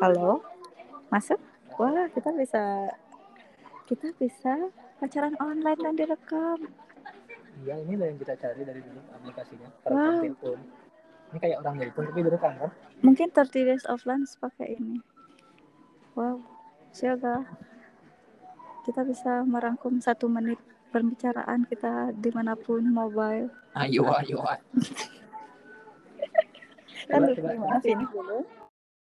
Halo, masuk? Wah, kita bisa kita bisa pacaran online dan direkam. Iya, ini yang kita cari dari dulu aplikasinya. Wow. Ini kayak orang telepon tapi direkam kan? Mungkin 30 days of lunch pakai ini. Wow, siaga. Kita bisa merangkum satu menit pembicaraan kita di mana pun mobile. Ayo, ayo. Kan Lalu gimana sih?